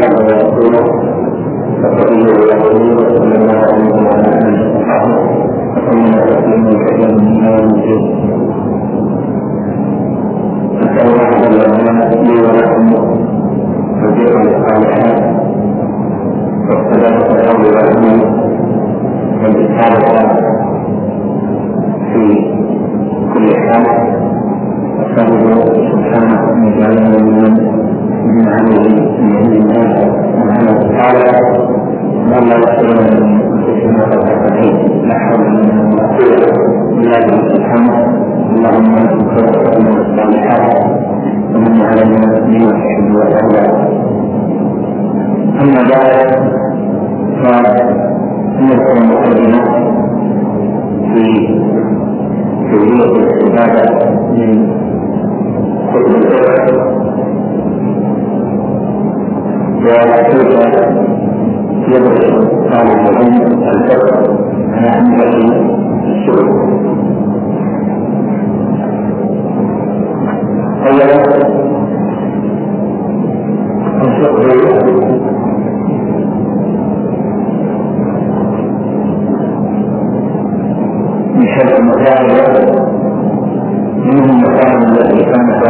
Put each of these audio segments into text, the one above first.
الله ورسوله وصلى الله وسلم الله عليه وصحبه وسلم تسليما كثيرا يوم الدين نسال الله جل لي ولكم توفيق سبحانه أن يجعلنا ممن من عمله من عند الله سبحانه وتعالى وأن لا يحصلنا من أنفسنا طرفة لا حول ولا قوة إلا به سبحانه اللهم توفقنا الصالحات ومن علينا بما تحب وترضى أما بعد فنذكر المقدمات في كلية العبادة من كتب الفقه وكيف يدرس طالب العلم الفقه أنواع الشغل أولا الفقه من حيث المسائل منهم المسائل التي كانت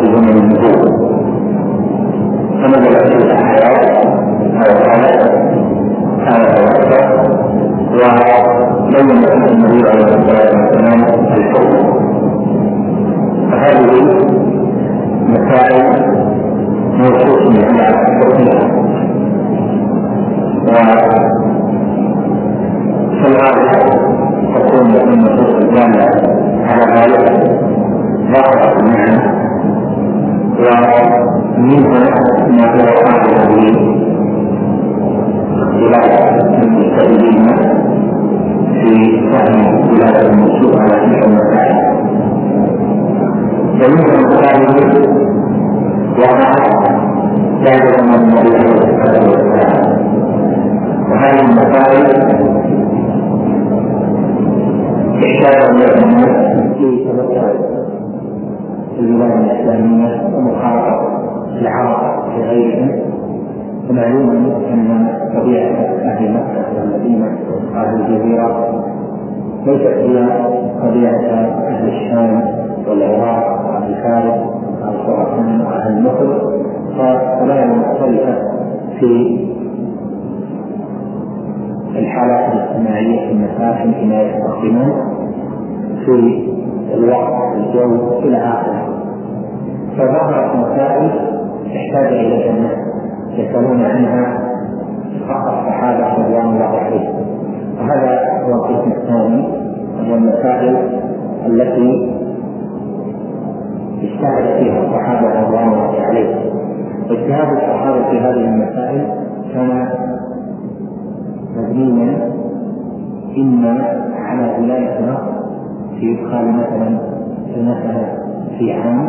في زمن النبوة فنزل فيه الآيات أو واحدة وبين فيه النبي عليه الصلاة والسلام الحكم فهذه مسائل موصوف بها حكمها وفي تكون النصوص الجامعة على ذلك ظاهرة معنا ومنها في فهم ولاية الموضوع على تلك المسائل المساكن فيما يستخدمون في الوقت الجو إلى آخره. فظهرت مسائل تحتاج إلى الناس يسألون عنها الصحابة رضوان الله عليهم. وهذا هو القسم الثاني وهو المسائل التي اجتهد فيها الصحابة رضوان الله عليهم. واجتهاد الصحابة في هذه المسائل كان مبنيا إما على ولاية نصر في إدخال مثلا المسألة في عام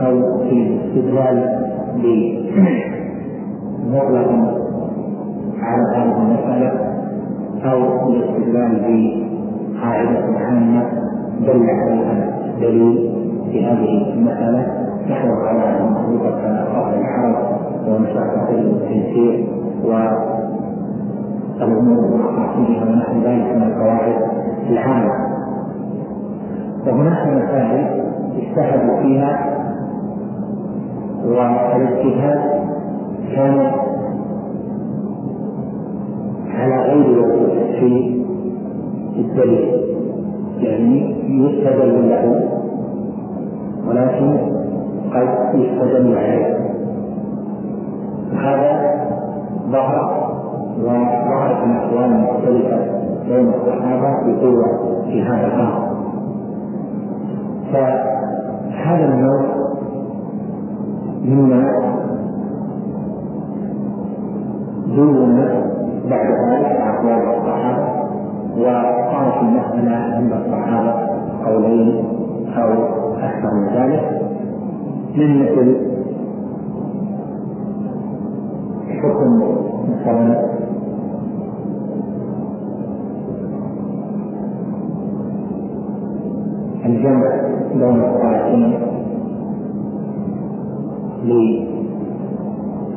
أو في الاستدلال بمطلق على هذه المسألة أو الاستدلال بقاعدة عامة دل عليها دليل في هذه المسألة. نحو قواعد مخلوقة كأخلاق الحرب ومشاقة التنسيق والأمور المقاصدها ونحو ذلك من القواعد العامة وهناك مسائل اجتهدوا فيها والاجتهاد كان على غير وقوف في الدليل يعني يستدل له ولكن قد يستدل عليه. وهذا ظهر وظهرت الاحوال مختلفه بين الصحابه بقوه في هذا الامر فهذا النوع مما دون بعد ذلك أقوال الصحابة وقال في المسألة عند الصحابة قولين أو أكثر من ذلك من مثل حكم مثلا الجمع بين للصلاة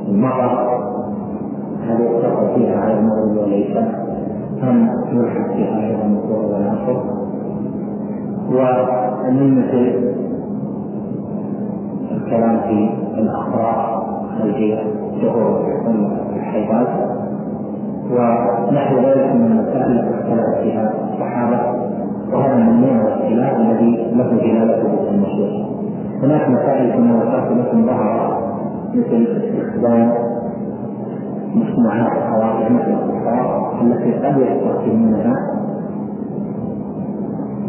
المطر هل يقتصر فيها على المغرب وليس. أم يلحق فيها أيضا الظهر والعصر ومن مثل الكلام في الأخبار الخارجية ظهور الحيضات. ونحو ذلك من المسائل التي اختلف فيها الصحابة الذي له دلالته النصوص هناك مسائل كما ذكرت لكم ظهر مثل استخدام مصنوعات الخواطر مثل الكفار التي قد يستخدمونها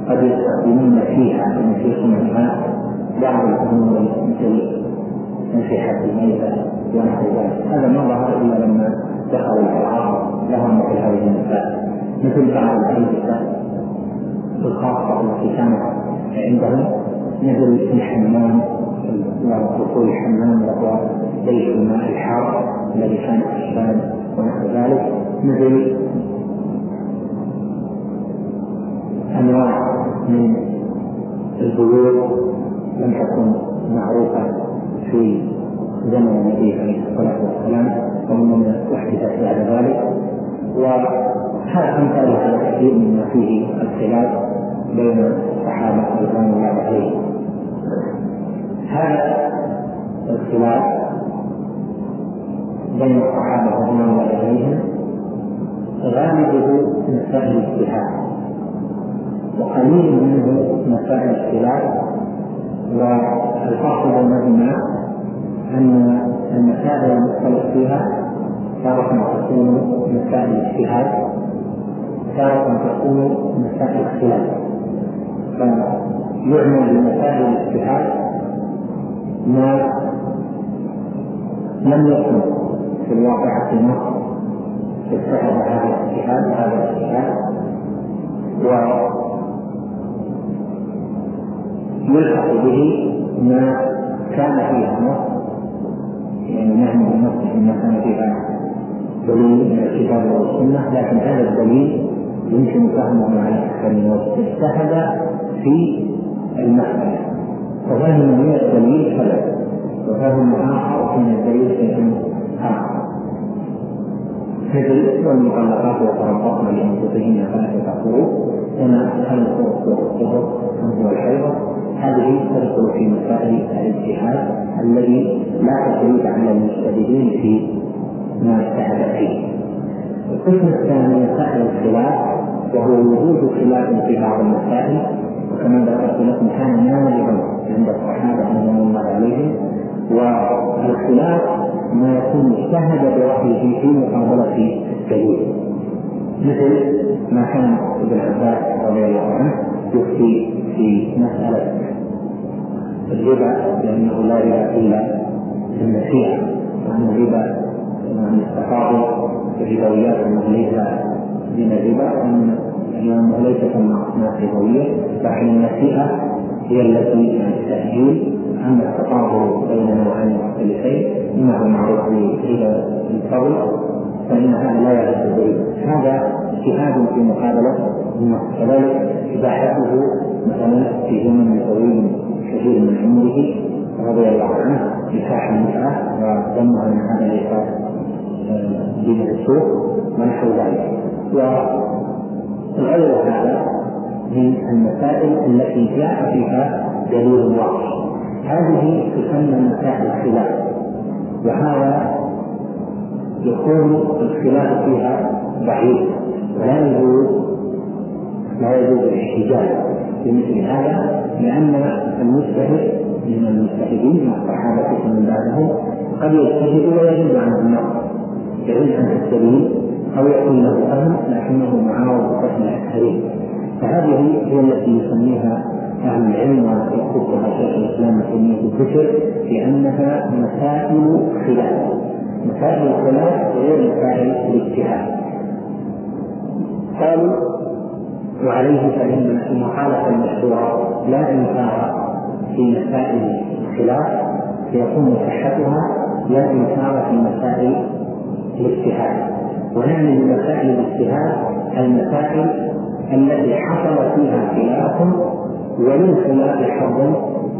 قد يستخدمون فيها في صنعها بعض الأمور مثل نصيحة الميتة ونحو ذلك. هذا ما ظهر إلا لما دخلوا العرب لهم مثل هذه المسائل مثل بعض الألبسة الخاصة التي كانت عندهم مثل الحمام ودخول الحمام وهو بيت الماء الحار الذي كان الشام ونحو ذلك مثل أنواع من البيوت لم تكن معروفة في زمن النبي عليه الصلاة والسلام ومن احدثت بعد ذلك. وهذا أمثال هذا كثير مما فيه الخلاف بين الصحابه رضوان الله عليهم هذا الخلاف بين الصحابه رضوان الله عليهم غالبه مسائل الاجتهاد وقليل منه مسائل الخلاف والفرق بينهما ان المسائل المختلف فيها تارة تكون مسائل اجتهاد تارة تكون مسائل خلاف فيعمل بمسائل الاجتهاد ما لم يكن في الواقع في مصر اجتهد هذا الاجتهاد وهذا الاجتهاد ويلحق به ما كان فيها مصر. يعني نحن بنص ما كان فيها دليل من الكتاب والسنة لكن هذا الدليل يمكن فهمه على من وجه اجتهد في المسألة ففهم من الدليل كذا وفهم آخر من الدليل شيء آخر مثل والمطلقات يتربصن لأنفسهن ثلاثة قروء الطهر والطهر أم هو الحيضة. هذه تدخل في مسائل الاجتهاد الذي لا تشريك على المجتهدين في ما اجتهد فيه. القسم الثاني مسائل الخلاف وهو وجود خلاف في بعض المسائل. وكما ذكرت لكم كان نادرا عند الصحابة رضوان الله عليهم والخلاف ما يكون اجتهد برأيه في مقابلة دليل. مثل ما كان ابن عباس رضي الله عنه يفتي في مسألة الربا لأنه لا ربا إلا في النسيئة وأن الربا من التفاضل الربويات أنه ليس من الربا لأنه ليس كما أصناف ربوية لكن النسيئة هي التي يعني التأجيل أما التفاضل بين نوعين مختلفين إنه معروف بربا الفضل فإن هذا لا يعرف هذا اجتهاد في مقابلة كذلك إباحته مثلا في زمن طويل كثير من عمره رضي الله عنه نكاح المتعة وظنها أن هذا ليس آه، دين السوق ونحو ذلك. وغير هذا من المسائل التي جاء فيها دليل واضح. هذه تسمى مسائل الخلاف وهذا يكون الخلاف فيها ضعيف ولا يجوز لا يجوز الاحتجاج بمثل هذا لأن المجتهد من المجتهدين من الصحابة ومن بعدهم قد يجتهد ويجوز عنه النقد يعيش عن الدليل أو يكون له فهم لكنه معارض بفهم الأكثرين. فهذه هي التي يسميها أهل العلم ويخصها شيخ الإسلام تيمية الذكر بأنها مسائل خلاف. مسائل الخلاف غير مسائل الاجتهاد قالوا وعليه فإن المخالفة المشروعة لا إنكار في مسائل الخلاف فيكون صحتها لا إنكار في مسائل الاجتهاد ونعني بمسائل الاجتهاد المسائل التي حصل فيها خلاف وللخلاف حظ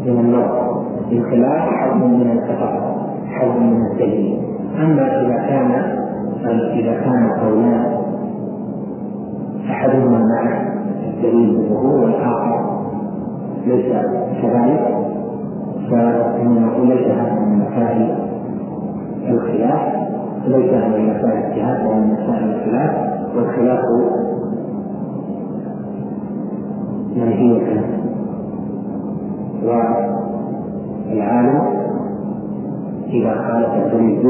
من النظر للخلاف حظ من الاتفاق حظ من الدليل أما إذا كان إذا كان قولان أحدهما مع الدليل بالظهور والآخر ليس كذلك نقول ليس هذا من مسائل الخلاف. ليس هذا من مسائل الاجتهاد ولا من مسائل الخلاف والخلاف منهي والعالم إذا خالف الدليل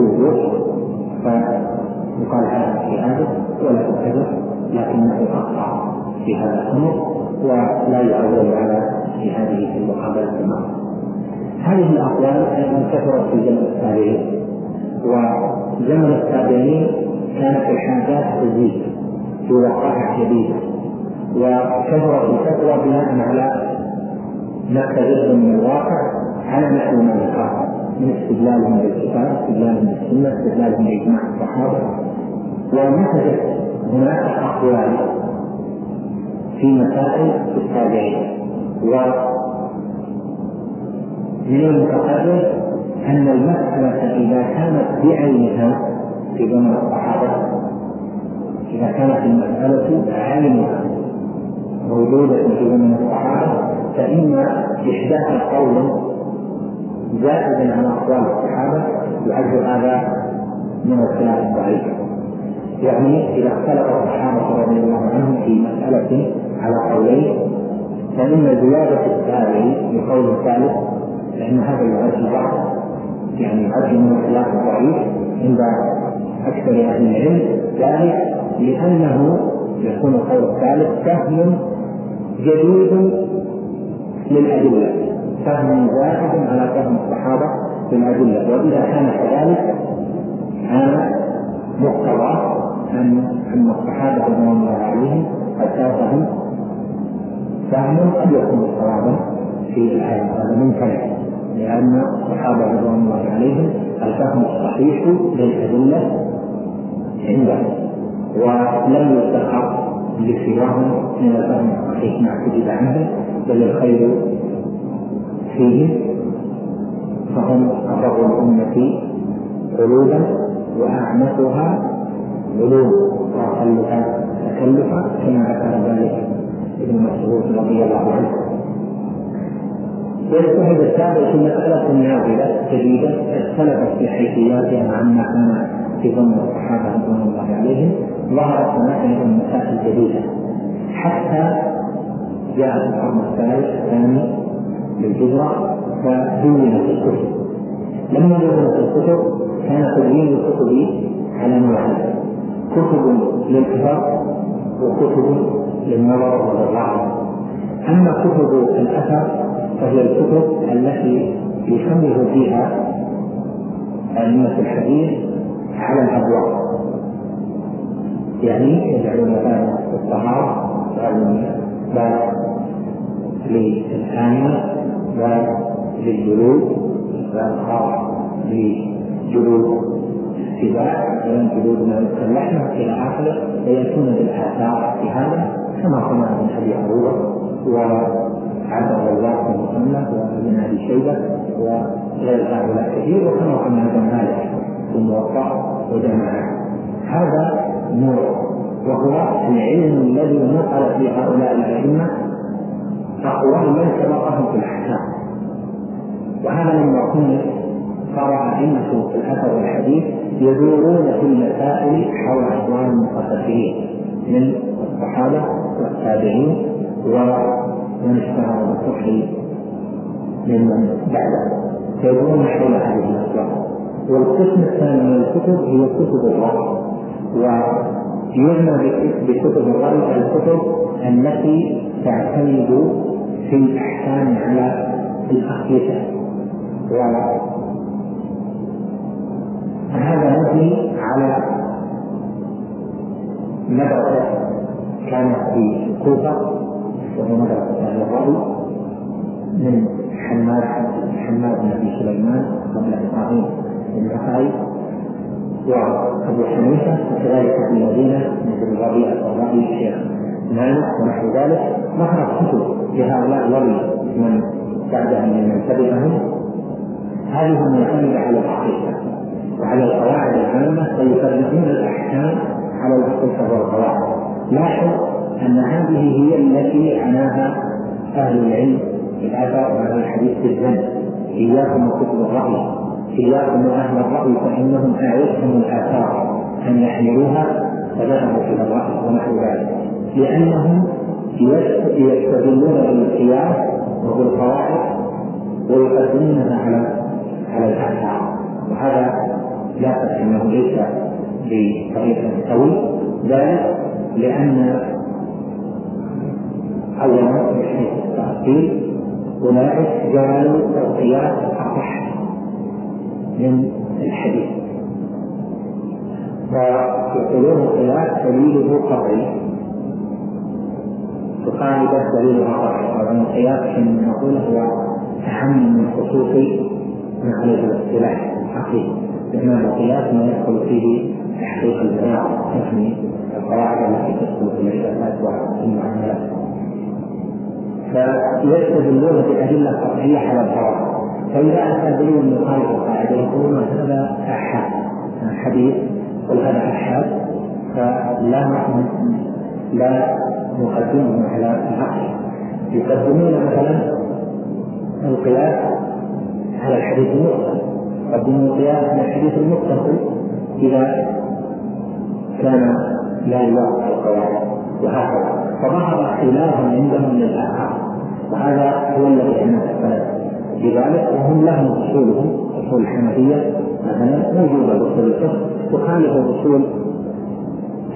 فيقال هذا اجتهاده ولا كذب لكنه أخطأ في هذا الأمر ولا يعول على اجتهاده في المقابلة معه هذه الأقوال أيضا كثرت في زمن التابعين وزمن التابعين كانت الحاجات تزيد في وقائع جديدة وكثرت الفتوى بناء على ما من الواقع على نحو ما ذكر من استدلالهم بالكتاب استدلالهم بالسنة استدلالهم بإجماع الصحابة. ونتجت هناك أقوال في مسائل التابعين. من المتقرر أن المسألة إذا كانت بعينها في زمن الصحابة إذا كانت المسألة عينها موجودة في زمن الصحابة فإن إحداث قول زائدا عن أقوال الصحابة يعد هذا من الخلاف الضعيف. يعني إذا اختلف الصحابة رضي الله عنهم في مسألة على قولين فإن زيادة التابعي بقول الثالث لأن هذا يعد بعض يعني يعد من الخلاف الضعيف عند أكثر أهل العلم ذلك لأنه يكون القول الثالث فهم جديد للأدلة فهم زائد على فهم الصحابة للأدلة وإذا كان كذلك كان مقتضى أن أن الصحابة رضوان الله عليهم أساسهم فهم قد يكون صوابا في الآية هذا ممتنع لأن الصحابة رضوان الله عليهم الفهم الصحيح للأدلة عندهم ولم يستحق لسواهم من الفهم الصحيح ما كتب عنه بل الخير فيهم فهم أبر الأمة قلوبا وأعنفها علوم وأقلها تكلفا كما ذكر ذلك ابن مسعود رضي الله عنه. ويجتهد التابع في مسألة نازلة جديدة اختلفت في حيثياتها عما كان في ظن الصحابة رضوان الله عليهم ظهرت هناك أيضا مسائل جديدة. حتى جاء القرن الثالث الثاني للهجرة فدونت الكتب. لما دونت الكتب كان تدوين الكتب على نوعين كتب للكتاب وكتب للنظر والرعي أما كتب الأثر فهي الكتب التي يصنف فيها أئمة الحديث على الأبواب. يعني يجعلون باب الطهارة يجعلون باب للآنية باب للجلود باب خاص لجلود السباع مثلا جلود ما اللحمة إلى آخره ويأتون بالآثار في هذا كما صنع من أبي عروبة عبد الله بن محمد وابن ابي شيبه وغير هؤلاء كثير وكما قلنا هذا مالك الموقع وجماعة. هذا نور وهو العلم الذي نقل في هؤلاء الأئمة اقوال من سبقهم في الأحكام. وهذا لما كنا صار أئمة الأثر والحديث يدورون في المسائل حول أقوال المقدسين من الصحابة والتابعين من اشتهر بالكفر ممن بعده. فيدورون حول هذه الاسباب والقسم الثاني من الكتب هي كتب الرأي. ويعنى بكتب الرأي الكتب التي تعتمد في الأحكام على الأقيسة وهذا مبني على مدرسة كانت في الكوفة وهي مدرسة أهل الرأي من حماد حماد بن أبي سليمان قبل إبراهيم النخعي وأبو حنيفة وكذلك في المدينة مثل الربيع الرأي الشيخ مالك ونحو ذلك ظهرت كتب لهؤلاء ومن بعدهم ممن تبعهم هذه معتمدة على الحقيقة وعلى القواعد العامة فيفرقون الأحكام على الأصل والقواعد لاحظ أن هذه هي التي عناها أهل العلم. في الأثر وأهل الحديث في الذنب إياكم وكتب الرأي. إياكم وأهل الرأي فإنهم أعيتهم الآثار. أن يحملوها فذهبوا إلى الرأي ونحو ذلك. لأنهم يستدلون بالقياس وبالقواعد ويقدمونها على على الآثار. وهذا لا شك أنه ليس بطريقة قوي ذلك لأن أولا من حيث التأصيل أولئك جعلوا القياس أصح من الحديث. فيقولون القياس دليله قطعي وقاعدة دليلها قطعي وأن القياس كما نقول هو أهم من خصوص معرفة الاصطلاح الحقيقي. لأن القياس ما يدخل فيه تحقيق البيان. يعني القواعد التي تدخل في العبادات والمعاملات فيستدلون بأدلة قطعية على الفرائض فإذا أتى دليل مخالف القاعدة يقولون هذا أحاد حديث قل هذا أحاد فلا لا نقدمه على العقل. يقدمون مثلا القياس على الحديث المرسل يقدمون القياس على الحديث المتصل إذا كان لا يوافق القواعد وهكذا. فظهر اختلاف عندهم للآثار وهذا هو الذي إحنا لذلك وهم لهم أصولهم أصول الحنفية مثلا موجودة باصول الفقه. تخالف اصول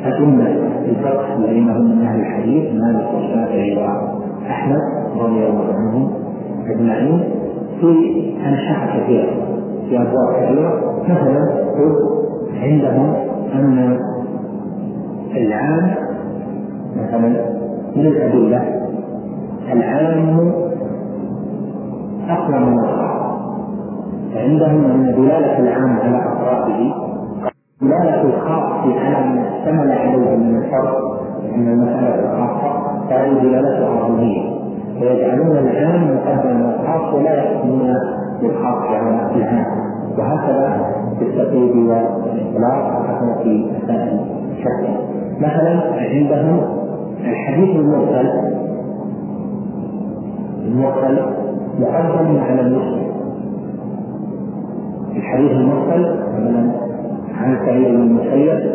أئمة الفقه الذين هم من أهل الحديث مالك والشافعي وأحمد رضي الله عنهم أجمعين. في أنحاء كثيرة في أبواب كثيرة. مثلا عندهم أن العام مثلا من الأدلة العام أقوى من الخاص فعندهم أن دلالة العام على أفراده دلالة الخاص على ما اشتمل عليه من الفرق أن المسألة الخاصة فهذه دلالتها عرضية فيجعلون العام مقدما الخاص ولا يحكمون بالخاص على العام. وهكذا في التقييد والإطلاق وهكذا في مسائل شتى مثلا عندهم الحديث المرسل المرسل مقدم على المسلم الحديث المرسل مثلا عن سعيد بن المسيب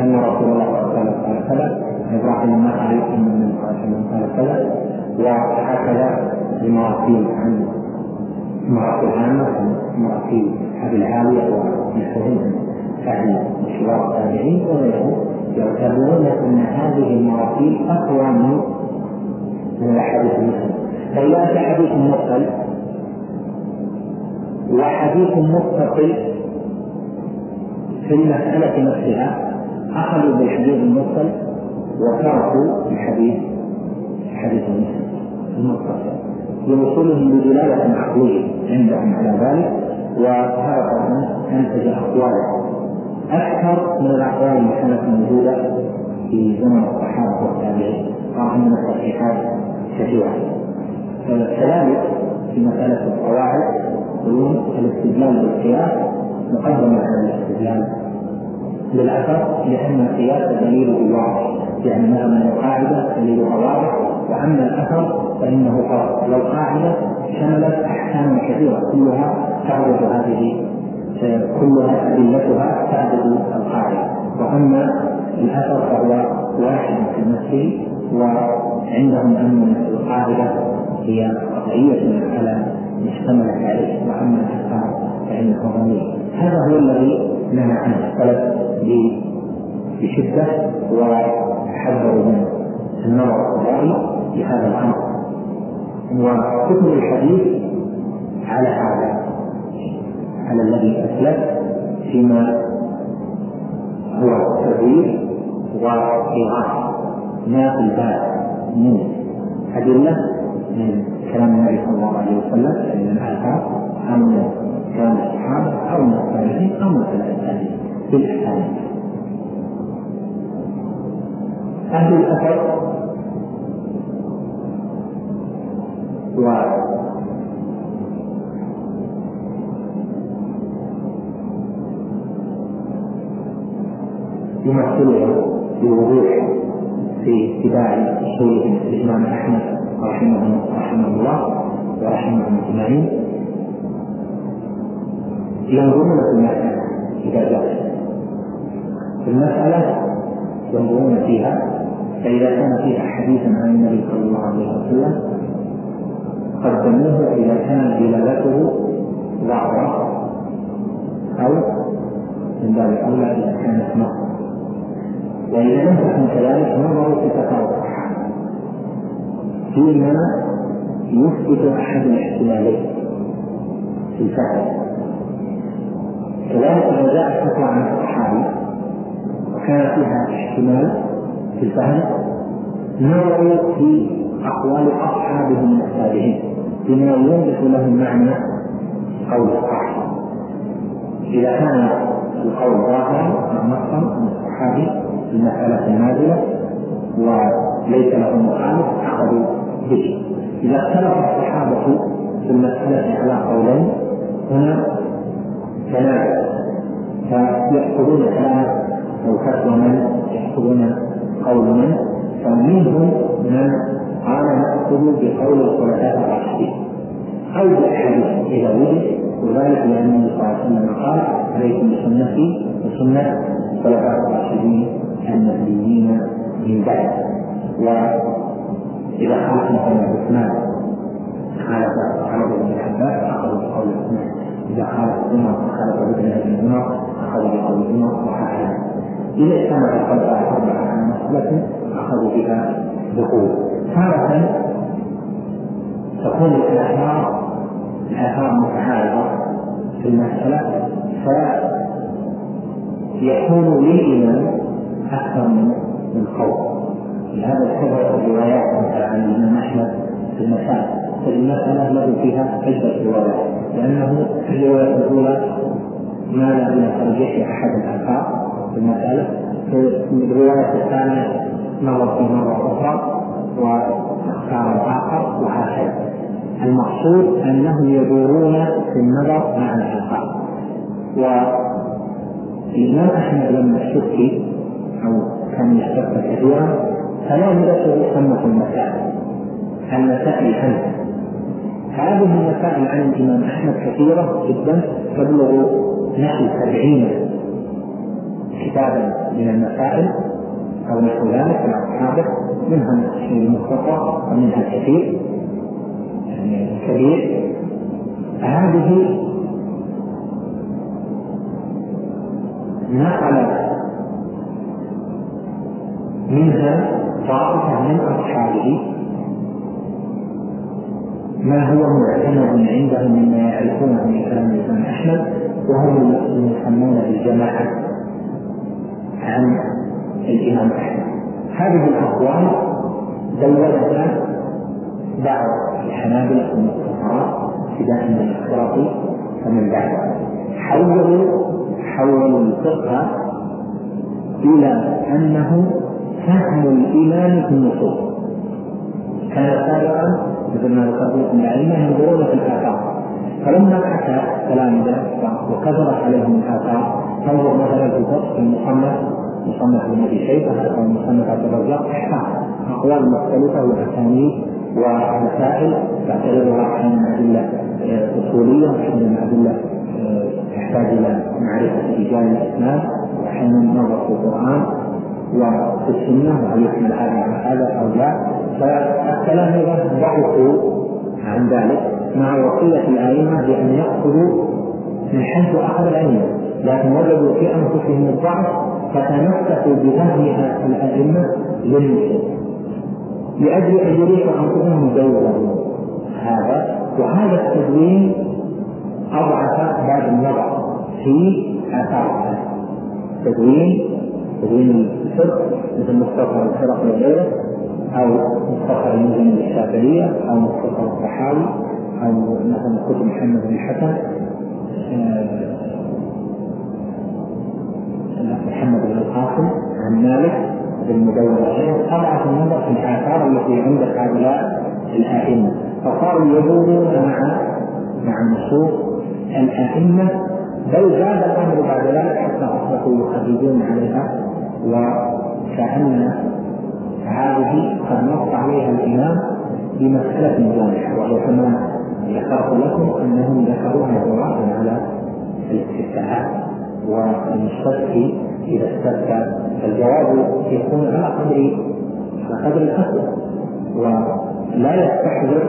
أن رسول الله صلى الله عليه وسلم قال كذا إبراهيم ما عليكم من قال كذا وهكذا المراسيل عن مراسيل عامة مراسيل أبي العالية ونحوهم فعل مشوار التابعين وغيرهم يعتبرون أن هذه المراسيل أقوى من من الأحاديث المسلمه في حديث مرسل وحديث متصل في المسألة نفسها. أخذوا بالحديث المرسل وتركوا الحديث المسلم المتصل لوصولهم بدلالة عقلية عندهم على ذلك وهذا طبعا أنتج أقوالا أكثر من الأقوال اللي كانت موجودة في زمن الصحابة والتابعين رغم من التصحيحات كثيرة. كذلك في مسألة القواعد يقولون الاستدلال بالقياس مقدم على الاستدلال. بالأثر لأن القياس دليله واضح يعني مثلا القاعدة دليلها واضح وأما الأثر فإنه فرق والقاعدة شملت أحكام كثيرة كلها تعرض هذه كلها أدلتها تعدد القاعدة. وأما الأثر فهو واحد في نفسه وعندهم أن القاعدة. هي على ما اشتملت عليه وأما الأثار فإنه ظني هذا هو الذي نهى عنه السلف بشدة وحذروا من النظر الرأي في هذا الأمر. وحكم الحديث على هذا على الذي أسلف فيما هو تغيير وإغاثة. ما في الباب من أدلة من كلام النبي صلى الله عليه وسلم من الآثار أو من كلام الصحابة أو من التابعين أو من التابعين في الأحاديث أهل الأثر. و يمثلها بوضوح في اتباع شيخ الإمام أحمد. رحمه رحمه الله ورحمهم اجمعين ينظرون في المسألة إذا جاءت في المسألة ينظرون فيها فإذا كان فيها حديثا عن النبي صلى الله عليه وسلم قدموه إذا كان دلالته ظاهرة أو من باب أولى إذا كانت نص وإذا لم تكن كذلك نظروا في تفاوت فيما يثبت أحد الاحتمالين في الفهم كذلك إذا جاءت فتوى عن الصحابي وكان فيها احتمال في الفهم نظروا في أقوال أصحابه من بما يوضح لهم معنى قول الصحابي إذا كان القول ظاهرا أو نصا من الصحابي في المسألة النازلة وليس له مخالف أخذوا به إذا اختلف الصحابة في المسألة على قولين هنا تنازع فيأخذون كلام أو فتوى من يأخذون قول من فمنهم من قال نأخذ بقول الخلفاء الراشدين. أو بأحاديث إذا وجد وذلك لأن النبي صلى الله عليه وسلم قال عليكم بسنتي وسنة الخلفاء الراشدين المهديين من بعد. وإذا خالف مثلا عثمان خالف خالف ابن عباس أخذوا بقول عثمان إذا خالف عمر خالف ابن ابن عمر أخذوا بقول عمر وهكذا إذا اجتمع الخلفاء الأربعة على مسألة أخذوا بها بقوة تارة تكون الآثار الآثار متعارضة في المسألة فيكون للإمام أكثر من قول لهذا السبب الروايات عن الإمام أحمد في المسائل فالمسألة له فيها عدة روايات لأنه في الرواية الأولى مال إلى ترجيح أحد الآثار في المسألة. في الرواية الثانية نظر في مرة أخرى واختار الآخر وهكذا المقصود أنهم يدورون في النظر مع الآثار والإمام أحمد لما استفتي أو كان يشتق كثيرا يدرسه يصنف المسائل المسائل عنه هذه المسائل عن الإمام أحمد كثيرة جدا تبلغ نحو سبعين كتابا من المسائل أو نحو ذلك على أصحابه منها المختصر ومنها الكثير. يعني كبير هذه نقل منها طائفة من أصحابه؟ ما هو معتمد عندهم مما يعرفونه من كلام الإمام أحمد وهم المسمون بالجماعة عن الإمام أحمد؟ هذه الأقوال زودها بعض الحنابلة المختصرات ابتداء من الاختراطي ومن بعد. حولوا حولوا الفقه إلى أنه فهم الإيمان في النصوص كان سابقا مثل ما ذكرت لكم الأئمة ينظرون في الآثار. فلما أتى التلامذة وكثرت عليهم الآثار تنظر مثلا في الفقه المصنف مصنف ابن ابي شيبه أو مصنف عبد الرزاق. احكام أقوال مختلفة وأسانيد ومسائل تعتبرها أحيانا أدلة أصولية واحيانا أدلة تحتاج إلى معرفة رجال الإسلام وأحيانا نظر في القرآن. وفي السنة وهل يحمل هذا على أو لا فالتلامذه ضعفوا عن ذلك مع وصية الأئمة بأن يأخذوا من حيث أخذ الائمه لكن وجدوا في أنفسهم الضعف فتمسكوا بفهم الأئمة للنصوص لأجل أن يريحوا أنفسهم يدوروا هذا وهذا التدوين أضعف باب النظر في آثار تدوين تدوين الفقه مثل مختصر الفرق وغيره أو مختصر المزن الشافعية أو مختصر الصحاوي أو مثلا كتب محمد بن حسن محمد بن القاسم عن مالك بالمدونة أضعف النظر في الآثار التي عند هؤلاء الأئمة. فصاروا يدورون مع مع نصوص الأئمة بل زاد الأمر بعد ذلك حتى أصبحوا يخرجون عليها. وكأن هذه قد نص عليها الإمام بمسألة واضحة وهي كما ذكرت لكم أنهم ذكروها جوابا على الاستفتاءات والمستفتي إذا استفتى. فالجواب يكون على قدر على قدر الفتوى ولا يستحضر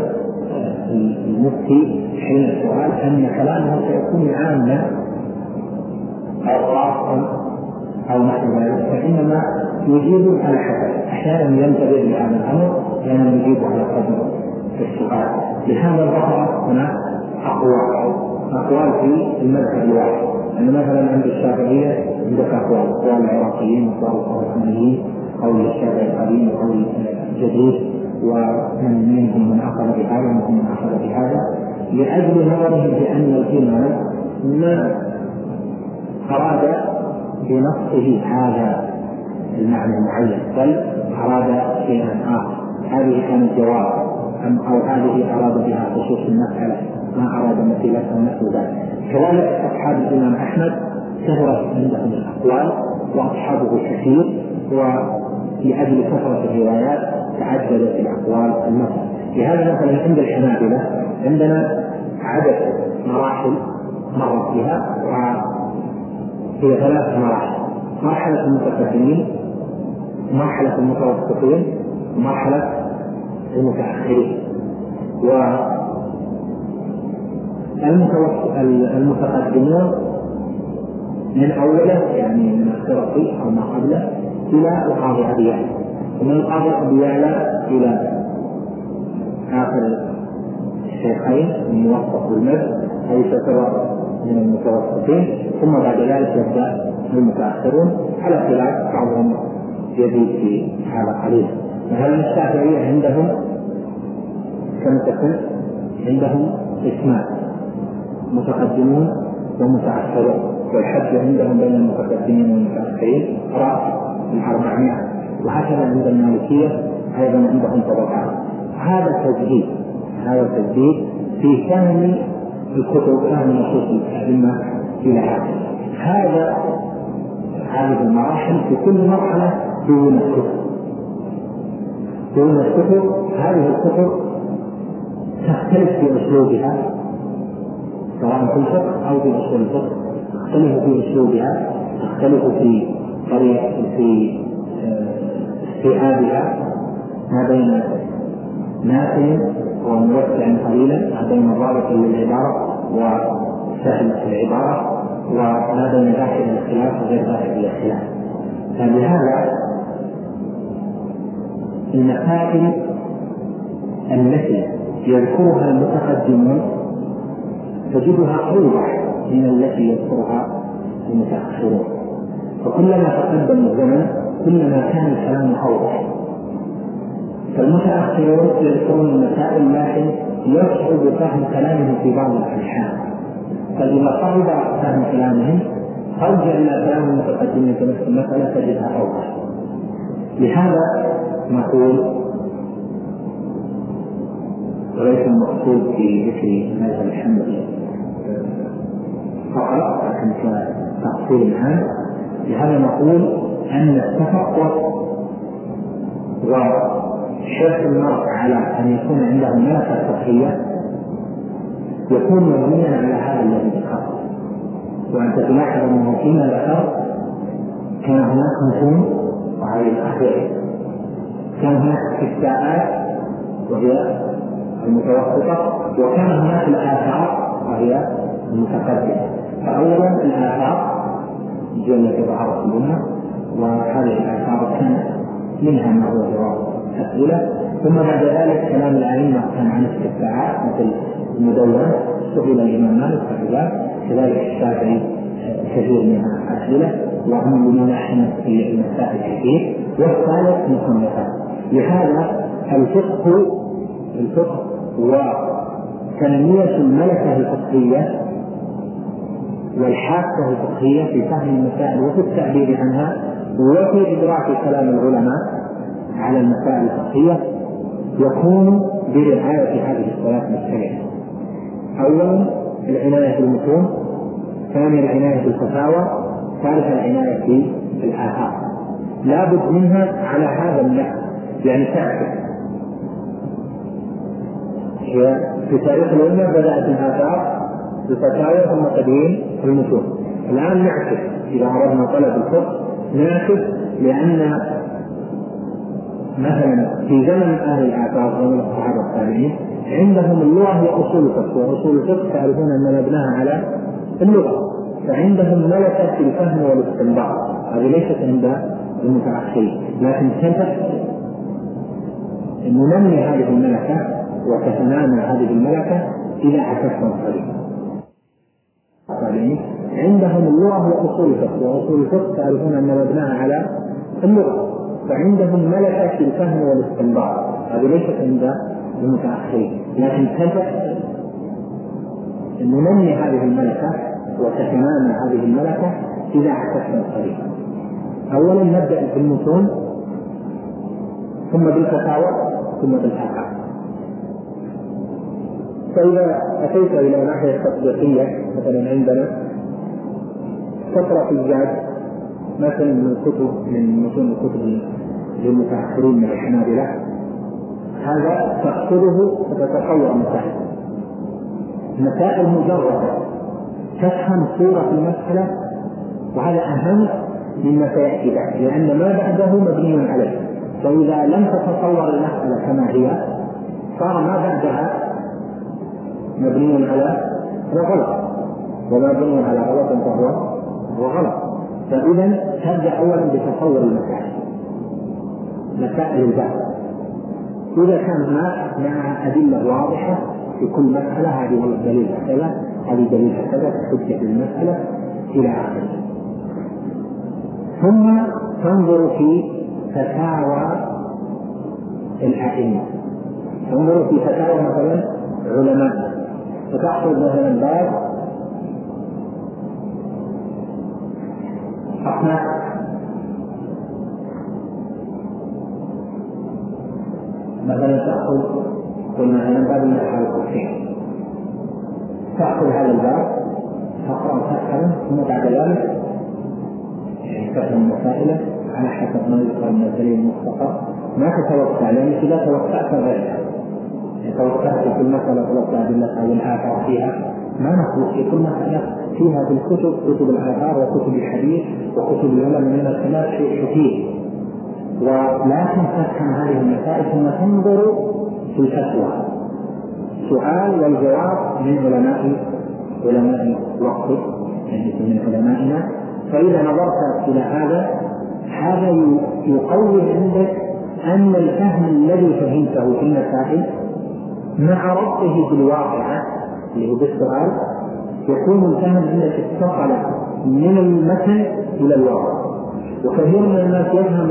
المفتي حين السؤال أن كلامه سيكون عاما. أو خاصا أو نحو ذلك فإنما يجيب على حسب. أحيانا ينتبه لهذا الأمر أحيانا يجيب على قدر السؤال. لهذا ظهر هناك أقوال. أقوال في المذهب الواحد. أن مثلا عند الشافعية عندك أقوال. أقوال العراقيين أقوال العثمانيين قول الشافعي القديم وقول الجديد. ومن منهم من أخذ بهذا ومنهم من أخذ بهذا. لأجل نظرهم بأن الإمام ما أراد بنصه هذا المعنى المعين بل أراد شيئا آخر. هذه كانت جواب أم أو هذه أراد بها خصوص المسألة. ما أراد مثيلة ونحو ذلك. كذلك أصحاب الإمام أحمد كثرت عندهم الأقوال وأصحابه كثير ولأجل كثرة الروايات تعددت الأقوال المثل. لهذا مثلا عند الحنابلة عندنا عدد مراحل مرت بها وهي ثلاث مراحل. مرحلة المتقدمين مرحلة المتوسطين ومرحلة المتأخرين. و المتقدمون من أوله يعني من الخرقي أو ما قبله إلى القاضي أبي يعلى. ومن القاضي أبي يعلى إلى آخر الشيخين الموفق والمد حيث فرق من المتوسطين ثم بعد ذلك يبدأ المتأخرون. على خلاف بعضهم يزيد في هذا قليلا مثلا الشافعية عندهم كم تكون؟ عندهم اسمان متقدمون ومتأخرون؟ والحد عندهم بين المتقدمين والمتأخرين رأس من 400 وهكذا عند المالكية أيضا عندهم طبقات. هذا تجديد هذا التجديد في فهم الكتب فهم نصوص الأئمة إلى هذا هذا هذه المراحل في كل مرحلة دون الكتب. دون الكتب هذه الكتب تختلف في أسلوبها سواء في الفقه أو في أصول الفقه تختلف في أسلوبها تختلف في طريقة في استيعابها ما بين نافع وموسع قليلا ما بين الرابط للعبارة وسهل العبارة وما بين داخل الاختلاف وغير داخل الاختلاف. فلهذا المسائل التي يذكرها المتقدمون تجدها أوضح من التي يذكرها المتأخرون. فكلما تقدم الزمن كلما كان الكلام أوضح. فالمتأخرون يذكرون المسائل لكن يصعب فهم كلامهم في بعض الاحيان فإذا صعب فهم كلامهم ارجع إلى كلام المتقدمين في نفس المسألة تجدها أوضح. لهذا نقول وليس المقصود في ذكر المذهب الحنبلي فقط لكن كتفصيل عام لهذا نقول أن التفقه وشرط المرء على أن يكون عنده ملكه فقهية يكون مبنيا على هذا الذي ذكرته وانت تلاحظ انه فيما ذكر كان هناك مفهوم وهذه الأخيرة. كان هناك استفتاءات وهي المتوسطة. وكان هناك الآثار وهي المتقدمة. فأولا الآثار جل ظهرت الأمة وهذه الآثار كان منها ما هو جواب. أسئلة ثم بعد ذلك كلام الأئمة كان عن استفتاءات مثل المدونة. سئل الإمام مالك فكذلك كذلك الشافعي كثير منها أسئلة. وهم بملاحمة في المسائل كثير والثالث مصنفات لهذا الفقه الفقه وتنمية الملكة الفقهية والحاسة الفقهية في فهم المسائل وفي التعبير عنها وفي إدراك كلام العلماء. على المسائل الفقهية يكون برعاية هذه الثلاث مجتمعة. أولا العناية بالمتون، ثانيا العناية بالفتاوى، ثالثا العناية بالآثار. لابد منها على هذا النحو يعني تعكس هي في تاريخ الأمة بدأت الآثار بفتاوى ثم تدوين المتون الآن نعكس إذا أردنا طلب الفقه نعكس لأن مثلا في زمن أهل الآثار زمن الصحابة التابعين عندهم اللغة هي أصول الفقه وأصول الفقه تعرفون أن مبناها على اللغة فعندهم ملكة في الفهم والاستنباط. هذه ليست عند المتأخرين لكن كيف ننمي هذه الملكة وتتنامى هذه الملكة إذا عكسنا الطريق عندهم اللغة هي أصول الفقه وأصول الفقه تعرفون أن مبناها على اللغة. فعندهم ملكة الفهم والاستنباط. هذه ليست عند المتأخرين لكن كيف ننمي هذه الملكة وتتنامى هذه الملكة إذا عكسنا الطريق أولا نبدأ بالمتون ثم بالفتاوى ثم بالآثار فإذا أتيت إلى ناحية تطبيقية مثلا عندنا تقرأ في الزاد مثلا من كتب من متون الكتب للمتأخرين من الحنابلة هذا تأخذه فتتصور مسائل مسائل مجردة. تفهم صورة المسألة وهذا أهم مما سيأتي بعد لأن ما بعده مبني عليه. فإذا لم تتصور المسألة كما هي صار ما بعدها مبني على غلط وما بني على غلط فهو هو غلط فإذا تبدأ أولا بتصور المسائل. مسائل البحث. إذا كان ما مع أدلة واضحة في كل مسألة هذه والله دليل كذا هذه دليل كذا حجة المسألة إلى آخره. ثم تنظر في فتاوى الأئمة. تنظر في فتاوى مثلا علماء. فتحصل مثلا باب مثلا تأخذ قلنا مثلا باب النحو الكفين تأخذ هذا الباب تقرأ فتحا ثم بعد ذلك تفهم المسائل على حسب ما يذكر من الدليل المختصر ما تتوسع لأنك إذا توسعت غيرها. توسعت في كل مسألة توسع أدلتها والآثار فيها ما نخلص في كل مسألة فيها في الكتب كتب الآثار وكتب الحديث وكتب العلماء من السماء شيء كثير. ولكن تفهم هذه المسائل ثم تنظر في الفتوى. سؤال والجواب من علماء علماء وقتك من علمائنا. فإذا نظرت إلى هذا هذا يقوي عندك أن الفهم الذي فهمته في المسائل مع ربطه بالواقعة اللي هو بالسؤال يكون الفهم عندك اتصل من المتن إلى الواقع. وكثير من الناس يفهم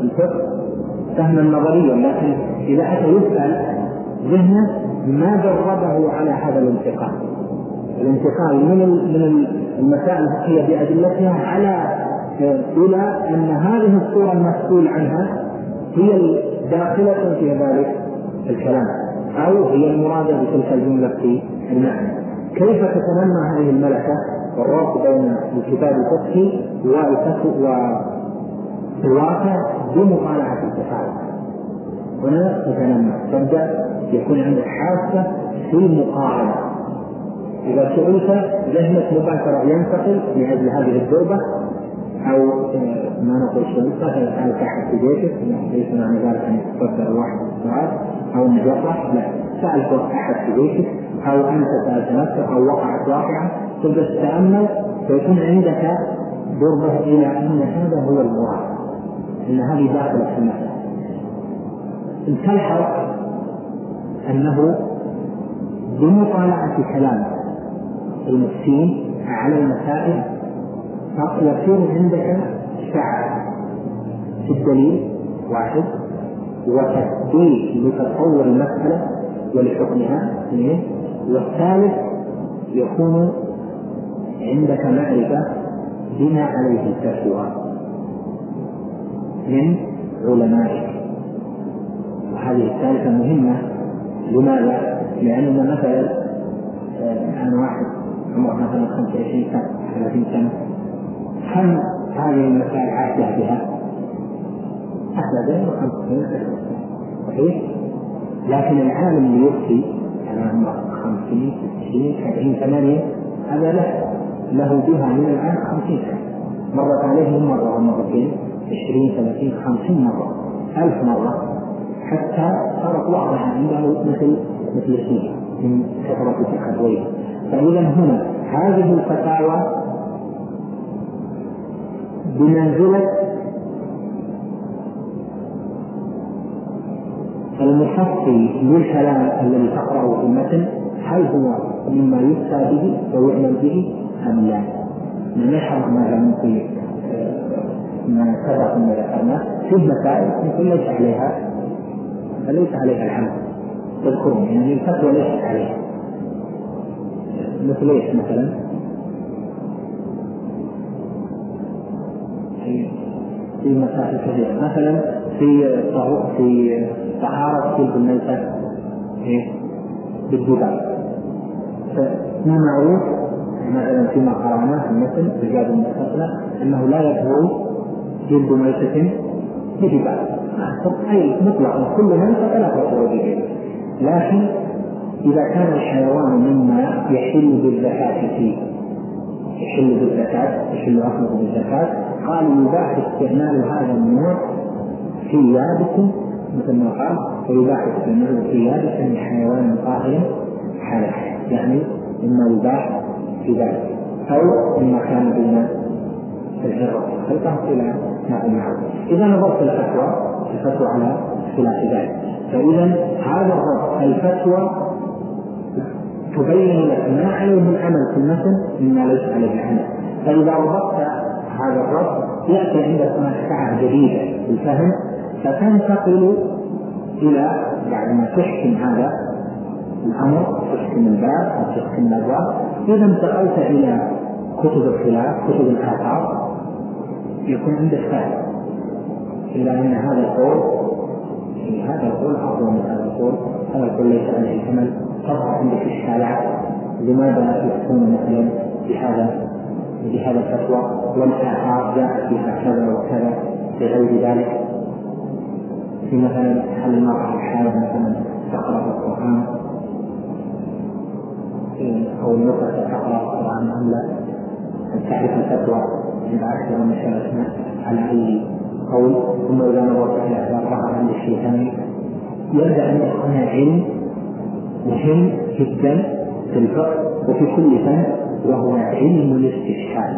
الفقه فهما نظريا لكن إذا أتى يسأل ذهنه ما دربه على هذا الانتقال. الانتقال من من المسائل الفقهية بأدلتها على إلى أن هذه الصورة المسؤول عنها هي داخلة في ذلك الكلام أو هي المرادة بتلك الجملة في المعنى. كيف تتنمى هذه الملكة؟ والربط بين الكتاب الفقهي والواقع بمطالعة التفاعل. هنا تتنمى. تبدأ يكون عندك حاسة في المقارنة. إذا سئلت ذهنك مباشرة ينتقل لأجل هذه الدربة أو ما نقول شرطة هل تحت في بيتك ليس معنى ذلك أن يتصدر الواحد السؤال أو مجرح لا سألت أحد في بيتك أو أنت سألت نفسك أو وقعت واقعة تبدأ تتأمل فيكون عندك دربة إلى أن هذا هو المراد أن هذه في المسألة تلحظ أنه بمطالعة كلام المفتين على المسائل يكون عندك سعة في الدليل واحد وتثبيت لتصور المسألة ولحكمها. اثنين والثالث يكون عندك معرفة بما عليه الفتوى من علمائك وهذه الثالثة مهمة لماذا؟ لأننا مثلا آه، الآن واحد عمره مثلا 25 سنة 30 سنة هل هذه المسائل عاشها بها؟ أحدث وخمسين صحيح؟ لكن العالم اللي يفتي أمام الله 50 60 70 80 هذا له له بها من العام 50 سنة مرت عليهم مرة ومرتين 20 30 50 مرة 1000 مرة. حتى صارت وضعها عنده مثل مثل السنة من كثرة تحويلها فإذا هنا هذه الفتاوى بمنزلة المحصي للكلام الذي تقرأه في المتن هل هو مما يفتى به ويعمل به أم لا؟ نشرح مثلا في ما سبق ما ذكرنا في مسائل يقول ليس عليها فليس عليها العمل تذكرون يعني الفتوى ليست عليها مثل إيش مثلا؟ في مسائل كثيرة مثلا في في طهارة تلك الميتة إيه؟ فما معروف مثلا في المثل في باب المستثنى أنه لا يطهر جلد ميتة بذباب أي مطلقا كل ميتة فلا تطهر بجلد لكن إذا كان الحيوان مما يحل بالزكاة فيه يحل بالزكاة يحل أخذه بالزكاة قال يباح استعمال هذا النوع في يابس مثل ما قال ويباح استعماله في يابس لحيوان طاهر حال يعني إما يباح في ذلك. أو مما كان بين العرق والخلقة إلى ما المعروف إذا نظرت الفتوى الفتوى على خلاف ذلك. فإذا هذا الرد الفتوى تبين لك ما عليه العمل في المثل مما ليس عليه العمل. فإذا ربطت هذا الرد يأتي عندك مساحة جديدة بالفهم فتنتقل إلى بعد ما تحكم هذا الأمر تحكم الباب أو تحكم الأبواب إذا انتقلت إلى كتب الخلاف كتب الآثار يكون عندك فهم. إلى أن هذا القول هذا القول أفضل من هذا القول هذا القول ليس عليه الحمل تظهر عندك إشكالات لماذا يحكمون مثلا بهذا بهذا الفتوى؟ والآثار جاءت فيها كذا وكذا لغير ذلك. في مثلا هل المرأة الحائض مثلا تقرأ القرآن. أو المرأة تقرأ القرآن أم لا؟ هل تعرف الفتوى عند أكثر من مشايخنا على أي قول. ثم إذا نظرت أسباب ظهر عند الشيخين يبدأ أن يكون علم مهم جدا في الفقه وفي كل فن وهو علم الاستشهاد.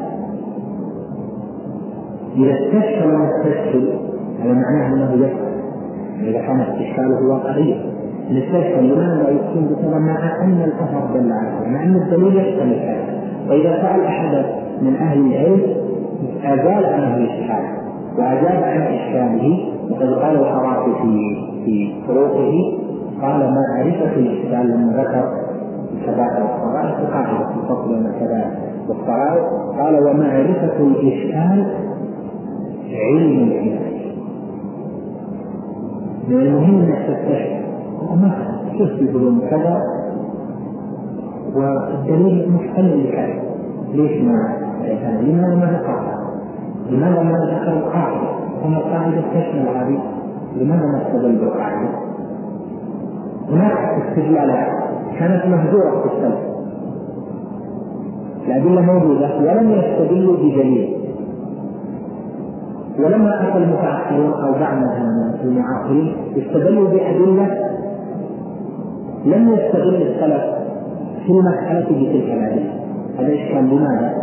إذا استشهد المستشهد هذا معناه أنه يفهم. إذا كان استشكاله واقعيا. نستشهد لماذا يكون بسبب مع أن الأثر دل عليه مع أن الدليل يحتمل هذا وإذا سأل أحد من أهل العلم أزال عنه الإشكال وأجاب عن إشكاله وقد قال الحرافي في في فروقه قال معرفة الإشكال لما ذكر الكبائر والصغائر في قاعدة في الفصل بين الكبائر والصغائر قال ومعرفة الإشكال علم العلاج من المهم انك تستشعر وما شفت يقولون كذا. والدليل محتمل لكذا ليش ما لماذا ما ذكرها؟ لماذا ما ذكر القاعدة؟ هم القاعدة تشمل هذه. لماذا ما استدل بالقاعدة؟ هناك استدلالات كانت مهجورة في السلف. الأدلة موجودة. ولم يستدلوا بدليل. ولما أتى المتأخرون أو بعض المعاصرين استدلوا بأدلة لم يستدل السلف في المسألة بتلك الأدلة هذا إشكال لماذا؟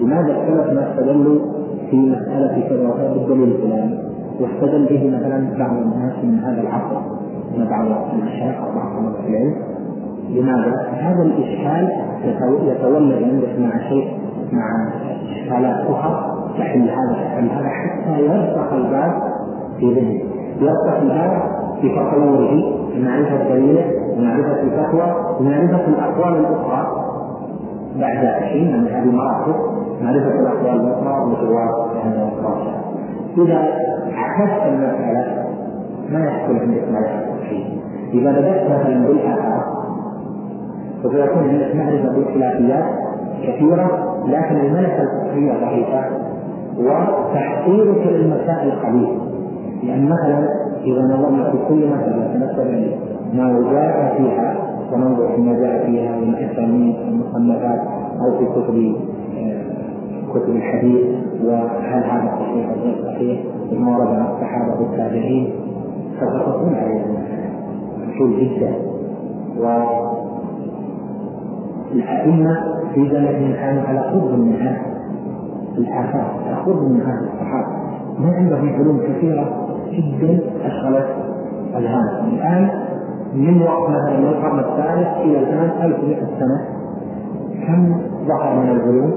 لماذا السلف ما استدلوا في مسألة كذا وكذا بالدليل الفلاني؟ واستدل به مثلا بعض الناس من هذا العصر من بعض المشايخ أو بعض طلبة العلم لماذا؟ هذا الإشكال يتولد عندك مع شيء مع إشكالات أخرى تحل هذا تحل هذا حتى يرسخ الباب في ذهنه. يرسخ الباب في تصوره بمعرفة دليله. ومعرفة الفتوى ومعرفة الأقوال الأخرى. بعد حين من هذه المراحل معرفة الأقوال الأخرى والرواة يعني إذا عكست المسألة ما يحصل عندك يحصل فيه إذا بدأت مثلا بالآثار سوف يكون عندك معرفة بالخلافيات كثيرة لكن الملكة الفقهية ضعيفة وتحصيلك للمسائل قليل. لأن مثلا إذا نظرنا في كل مسألة نتبع ما جاء فيها وننظر فيما جاء فيها من الأسانيد والمصنفات أو في كتب آه، كتب الحديث وهل هذا صحيح أو غير صحيح؟ وما ورد عن الصحابة والتابعين سوف تكون علينا مشهور جدا والأئمة في زمنهم كانوا على قرب من هذا الآثار على قرب من هذا الصحابة. ما عندهم علوم كثيرة جدا أشغلت أذهانهم الآن من وقت مثلا من القرن الثالث إلى الآن 1100 سنة. كم ظهر من العلوم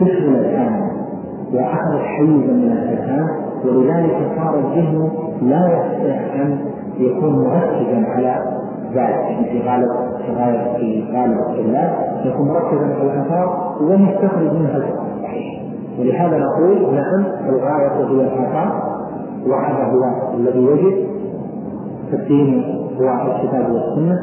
تشغل الآن. وأخذت حيزا من الأذهان ولذلك صار الذهن لا يستطيع أن يكون مركزا على ذلك. يعني في غالب في غالب في غالب الطلاب يكون مركزا على الآثار ومستخرج منها ولهذا نقول نعم الغاية هي الآثار. وهذا هو الذي يجب الدين هو الكتاب والسنة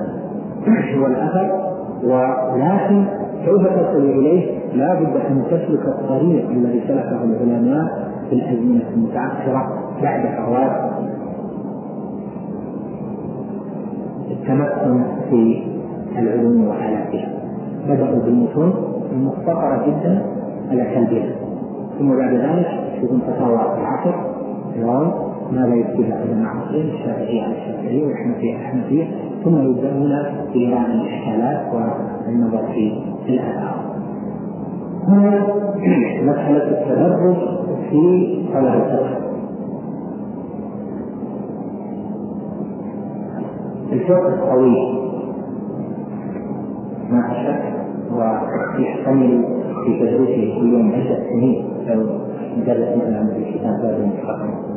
والأثر ولكن كيف تصل إليه؟ لا بد أن تسلك الطريق الذي سلكه العلماء في الأزمنة المتأخرة بعد فوات التمكن في العلوم وآلاتها بدأوا بالمتون المختصرة جدا على كالبها ثم بعد ذلك يكون تطور العصر ماذا يكتب على عصرين الشافعية على الشافعية والحنفية على الحنفية. ثم يبدأون بإيران الإشكالات والنظر في الآثار. هنا مسألة التدرج في طلب الفقه. الفقه الطويل ما شك ويحتمل في تدريسه كل يوم عدة سنين. لو درس مثلا في كتاب باب المتقدم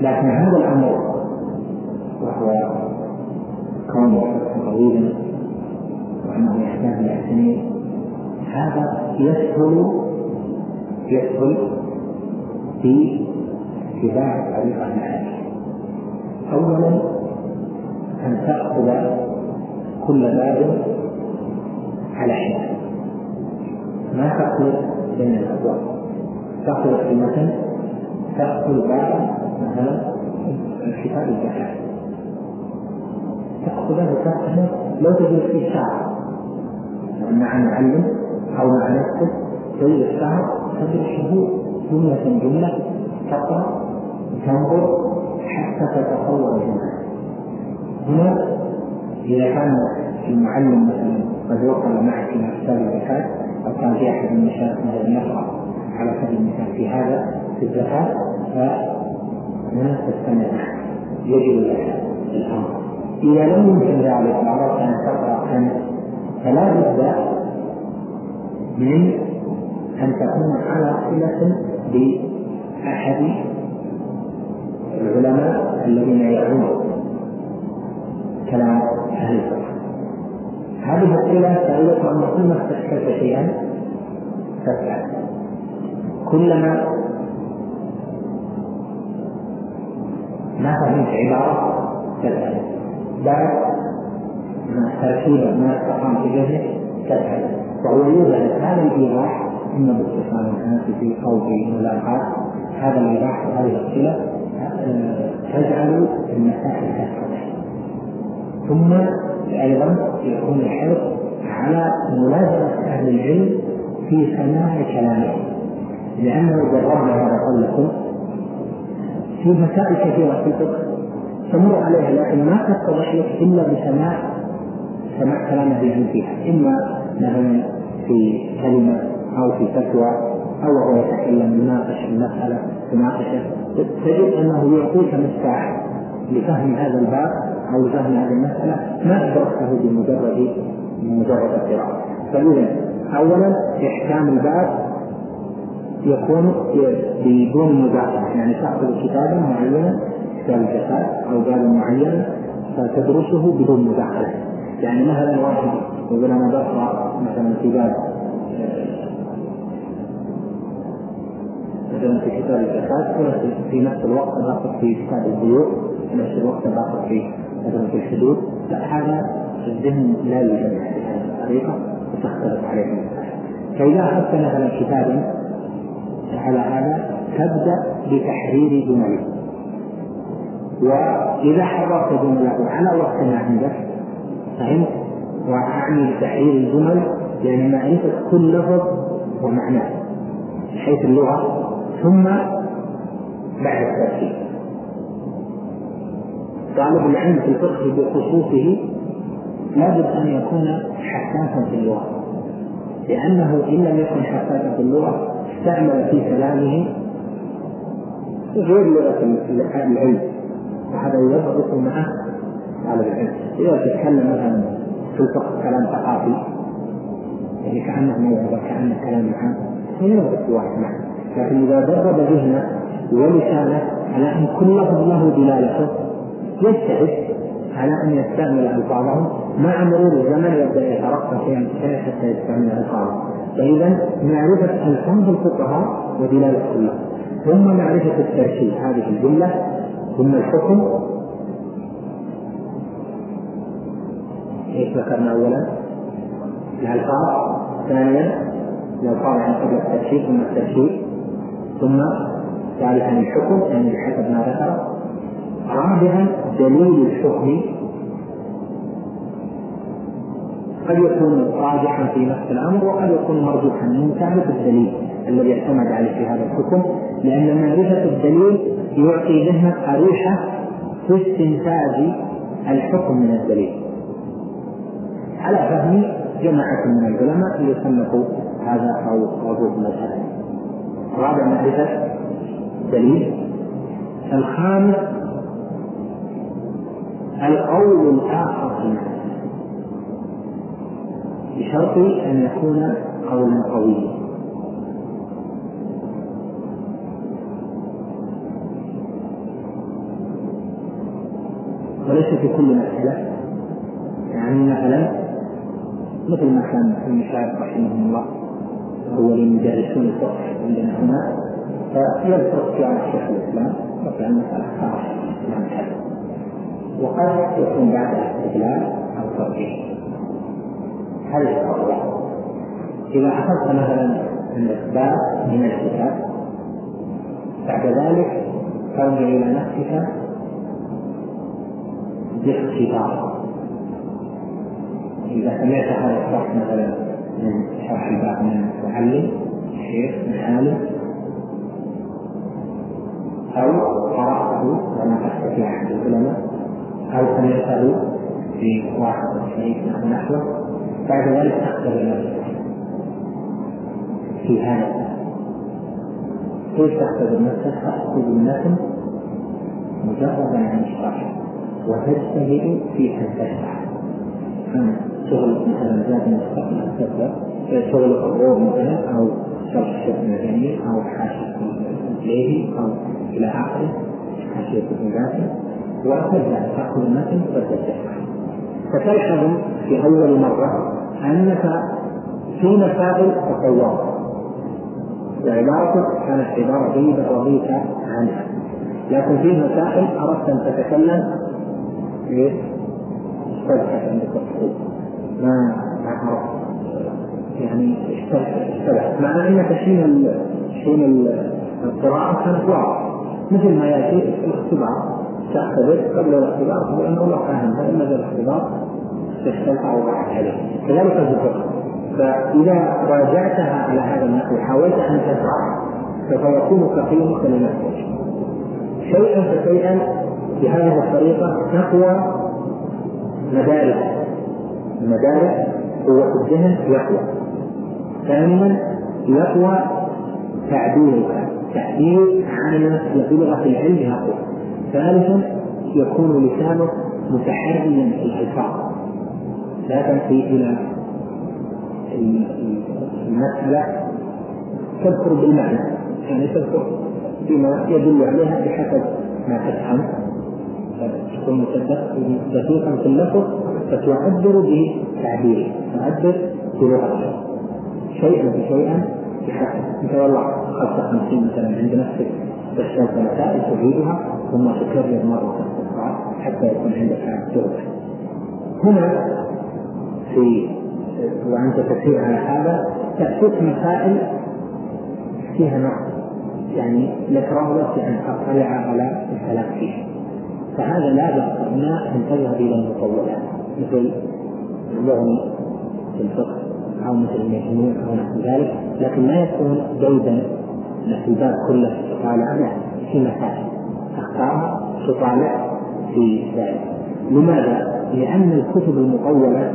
لكن هذا الأمر وهو كونه طويلا وأنه يحتاج إلى سنين هذا يسهل يسهل في اتباع طريقه الحديث اولا أن تأخذ كل باب على حده ما تأخذ بين الأبواب تأخذ كلمة تأخذ باب مثلا كتاب الزكاة تأخذه تأخذه لو تجد في ساعة مع معلم أو مع نفسك تجد الساعة تدرسه جملة جملة تقرأ تنظر حتى تتصور الجملة. هنا إذا كان المعلم مثلا قد وصل معك إلى كتاب الزكاة أو كان في أحد المشايخ مثلا يقرأ على سبيل المثال في هذا في الزكاة فلا تستمع يجب لك الأمر. إذا لم يمكن ذلك وأردت أن تقرأ أنت فلا بد من أن تكون على صلة بأحد العلماء الذين يعون كلام أهل الفقه. هذه الصلة تعلق أن كل ما شيئا تفعل كلما ما فهمت عبارة تفعل بعد ما تركيبا ما استقام في ذهنك تفعل وهو يوجد هذا الإيضاح إما باتصال هاتفي أو بملاقاة هذا الإيضاح وهذه الصلة آه، تجعل المسائل تتضح ثم أيضا يكون الحرص على ملازمة أهل العلم في سماع كلامهم لأنه جربنا هذا قبلكم في مسائل كثيرة في الفقه. تمر عليها لكن ما تتضح لك إلا بسماع سماع كلام أهل العلم فيها. إما مثلا في كلمة أو في فتوى أو هو يتكلم يناقش المسألة تناقشه تجد أنه يعطيك مفتاح لفهم هذا الباب أو فهم هذه المسألة ما أدركته بمجرد بمجرد القراءة. فاذا اولا إحكام الباب يكون بدون مداخله يعني تأخذ كتابا معينا كتاب الزكاه أو بابا معينا فتدرسه بدون مداخله يعني مثلا واحد يقول أنا بقرأ مثلا في باب مثلا في كتاب الزكاة في نفس الوقت باخذ في كتاب البيوع في نفس الوقت باخذ في مثلا في الحدود. لا هذا الذهن لا يوجد بهذه الطريقة وتختلف عليه. فإذا أخذت مثلا كتابا على هذا تبدأ بتحرير جمله وإذا حررت جملة على وقت ما عندك فهمت؟ وأعني بتحرير الجمل يعني معرفة كل لفظ ومعناه من حيث اللغة ثم بعد الترتيب طالب العلم في الفقه بخصوصه لابد أن يكون حساسا في اللغة لأنه إن لم يكن حساسا في اللغة استعمل في كلامه غير لغة العلم وهذا يضبط معه طالب العلم. إذا تتكلم مثلا في الفقه كلام ثقافي يعني كأنه موعظة كأنه كلام عام فيضبط الواحد معه. لكن إذا درب ذهنه ولسانه على أن كل لفظ له دلالته يجتهد على أن يستعمل ألفاظهم مع مرور الزمن يبدأ يترقى فشيئا حتى يستعمل الفاظهم فاذا معرفة ألفاظ الفقهاء ودلالة كلها ثم معرفة التركيب هذه الجملة. ثم الحكم. إيش ذكرنا اولا؟ الألفاظ. ثانيا الالفاظ عن قبل التركيب ثم التركيب ثم ثالثا الحكم يعني بحسب ما ذكر. رابعا دليل الحكم. قد يكون راجحا في نفس الأمر وقد يكون مرجوحا من تعرف الدليل الذي اعتمد عليه في هذا الحكم لأن معرفة الدليل يعطي ذهنك اريحه في استنتاج الحكم من الدليل. على فهم جماعة من العلماء اللي صنفوا هذا أو وجود مذهب. رابع معرفة دليل الخامس القول الآخر في بشرط أن يكون قولا قويا. وليس في كل مسألة. يعني مثلا مثل ما كان المشايخ رحمهم الله هو المدرسون الفقه عندنا هنا فيذكر اختيار شيخ الإسلام مثلا مسألة خاصة وقد يكون بعدها استدلال أو ترجيح هذه الأربعة إذا أخذت مثلا الإثبات من الكتاب بعد ذلك ترجع إلى نفسك باختبار. إذا سمعت هذا الشرح مثلا من شرح الباب من معلم شيخ من عالم أو قرأته وناقشت في أحد العلماء أو سمعته في واحد شيء نحوه بعد ذلك تختبر نفسك في هذا. كيف تختبر نفسك؟ تأخذ المتن مجردا عن الشرح وتجتهد في أن تشرح شغل مثلا زاد مستقبل شغل الروم مثلا أو شرح الشيخ المدني أو حاشية الإليه أو إلى آخره حاشية ابن وتبدا تاخذ المتن وتبدا فتلحظ في أول مرة أنك في مسائل تصورت وعبارتك كانت عباره جيده رضيت عنها. لكن في مسائل أردت أن تتكلم؟ استبحث عندك ما ما عرفت يعني اشتبهت مع أنك حين حين القراءة كانت واضحه مثل ما يأتي في الاختبار. تختبر قبل الاختبار لأنه الله فاهم فان الاختبار تستنفع وضعت عليه. كذلك في فإذا راجعتها على هذا النحو وحاولت أن تشرح سوف يكون كقيمك لنفسك شيئا فشيئا بهذه الطريقة تقوى مدارك. المدارك قوة الذهن يقوى. ثانيا يقوى تعبيرك تعبير عن بلغة العلم يقوى. ثالثا يكون لسانه متحريا في الالفاظ لا تنفي إلى المسألة تذكر بالمعنى. يعني تذكر بما يدل عليها بحسب ما تفهم. تكون دقيقا في اللفظ فتعبر بتعبيره تعبر بلغته شيئا بشيئا بحسب. انت والله خمسة خمسين مثلا عند نفسك. تحتاج مسائل تعيدها ثم تكرر مرة أخرى حتى يكون عندك تغفر هنا في وأنت تسير على هذا تأتيك مسائل فيها نقص. يعني لك رغبة في أن تطلع على الكلام فيه. فهذا لا بأس هنا أن تذهب إلى المطولات مثل اللغم في الفقه أو مثل المجموع أو نحو ذلك لكن لا يكون جيدا في الباب كله. تطالع لا في مسائل. تختارها تطالع في ذلك. لماذا؟ لأن الكتب المطولة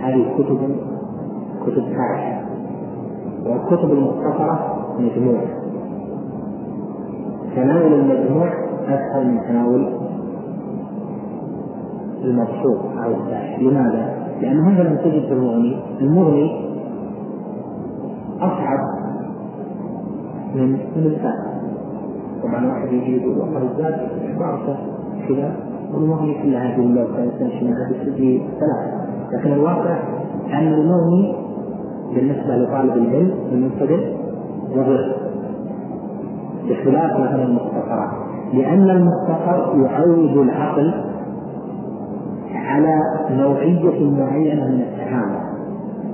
هذه كتب كتب فارحة والكتب المختصرة مجموعة. تناول المجموع أسهل من تناول المبسوط أو السائل لماذا؟ لأن هذا لم تجد في المغني. المغني أصعب من من الفاتح طبعا واحد يجي يقول والله الزاد عبارته كذا والمغني كلها هذه الله تمشي معها بتجي ثلاثة. لكن الواقع أن المغني بالنسبة لطالب العلم المبتدئ وغيره بخلاف مثلا المختصرات. لأن المختصر يعود العقل على نوعية معينة من التعامل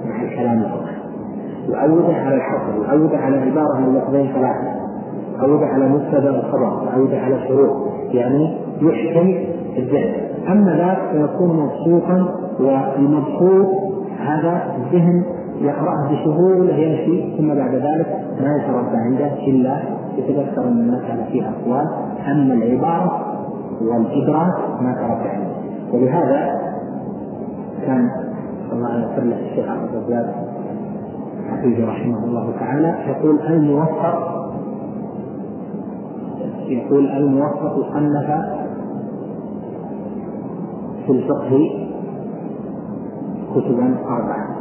مع الكلام الفقهي. يعوده على الحصر يعوده على عبارة من لفظين ثلاثة؟ يعوده على مبتدا وخبر يعوده على شروط؟ يعني يحكم الذهن أما ذاك فيكون مبسوطا والمبسوط هذا الذهن يقرأه بسهولة يمشي ثم بعد ذلك ما يتربى عنده إلا يتذكر أن المسألة فيها أقوال. أما العبارة والإدراك ما تربى عنده. ولهذا كان الله يغفر له الشيخ عبد الرزاق حفيظه رحمه الله تعالى يقول الموفق يقول الموفق صنف في الفقه كتبا أربعة.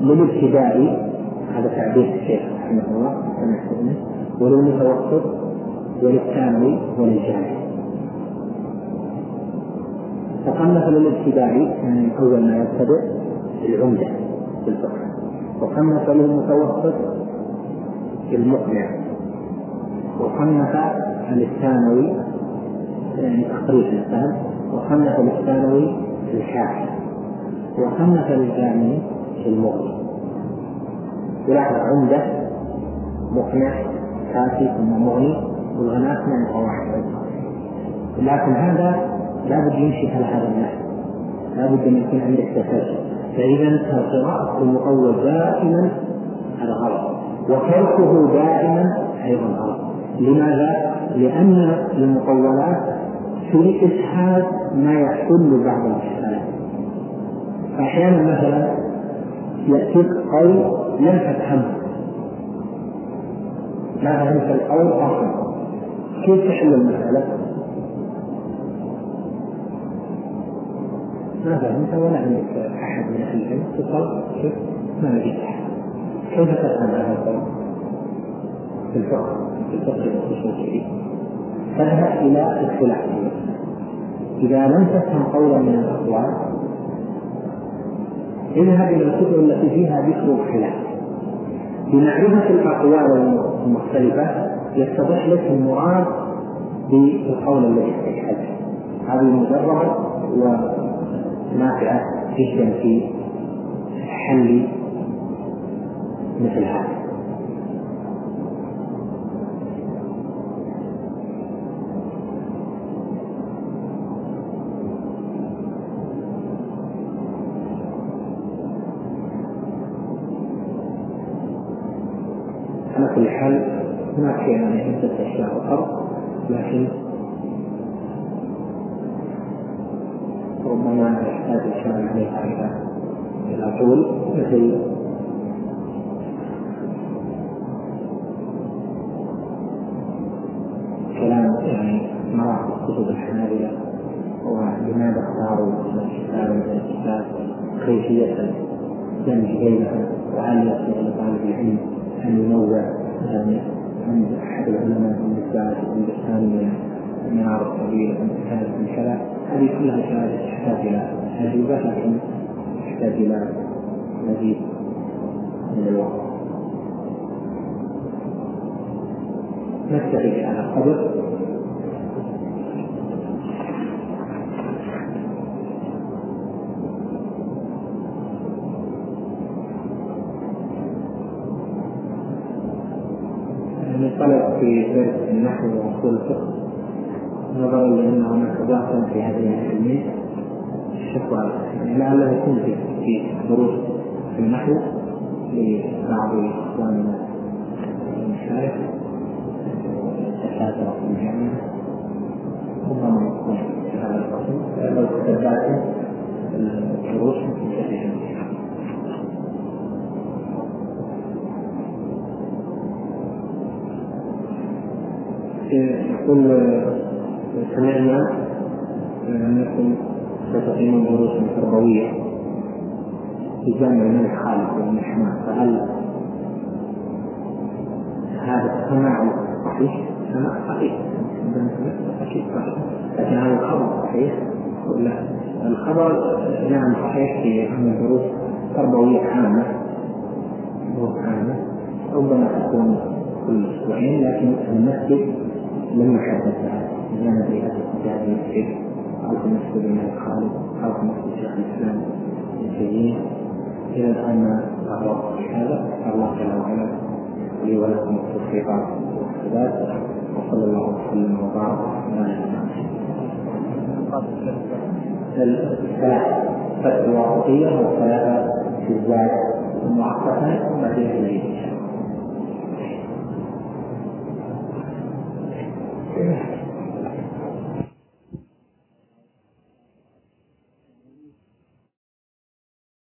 للابتداء هذا تعبير الشيخ رحمه الله كما وللمتوسط وللثانوي وللجامعي فصنف للابتداء يعني أول ما يبتدئ العمدة في الفقه. وصنف للمتوسط المقنع. وصنف للثانوي يعني تقريب الإنسان. وصنف للثانوي الحاكم وصنف للجامعي المغني. ولاحظ عمدة مقنع كافي ثم مغني. والغناء من قواعد لكن هذا لابد يمشي على هذا النحو لابد أن يكون عندك تسلسل فإذا قراءة المطول دائما هذا غلط وتركه دائما أيضا غلط لماذا؟ لأن المطولات في اسهال ما يحل بعض الاشكالات أحيانا مثلا يأتيك قول لم تفهمه ما فهمت القول أصلا. كيف تحل المسألة؟ ما فهمت ولا عندك أحد من أهل العلم؟ تصل شوف ما لقيت أحد. كيف تفهم هذا القول؟ في الفقه في الفقه الأصول فاذهب إلى الخلاف إذا لم تفهم قولا من الأقوال اذهب إلى الكتب التي فيها ذكر الخلاف. بمعرفة الأقوال المختلفة يتضح لك المراد بالقول الذي استشهده هذه مجربة ونافعة جدا في حل مثل هذا. كل حال هناك يعني عدة أشياء أخرى لكن ربما يحتاج الكلام عليها إلى إلى طول مثل كلام يعني مراحل كتب الحنابلة ولماذا اختاروا الكتاب من الكتاب كيفية الدمج بينهم وهل يصلح لطالب العلم أن ينوع يعني عند أحد العلماء بالذات عند الثاني نار طويل عند الثالث من كذا هذه كلها شهادة تحتاج إلى اجوبه لكن يحتاج إلى مزيد من الوقت. نكتفي على القبر انطلق يعني في درس النحو وأصول الفقه. نظرا لأن هناك ضعفا في هذه الكميه الشكوى. يعني لعله يكون في دروس في النحو لبعض إخواننا المشايخ الدكاترة في الجامعة. ربما يكون في هذا الفصل لو تتبعتم الدروس في هذه يقول سمعنا انكم ستقيمون دروسا تربويه في جامع الملك خالد بن حماد فهل هذا السماع صحيح؟ سماع صحيح. أكيد صحيح. لكن هذا الخبر صحيح ولا الخبر نعم صحيح في ان الدروس تربويه عامة. دروس عامة. ربما تكون كل أسبوعين لكن المسجد لم يحدد لها لا ندري هل هذه المسجد مسجد الملك خالد أو في مسجد شيخ الاسلام ابن تيميه إلى الان ما هذا الله جل وعلا لي ولكم التوفيق والسداد وصلى الله وسلم وبارك على نبينا الثلاث فتح الواسطية والثلاثة في الزاد المعقدة وبعدين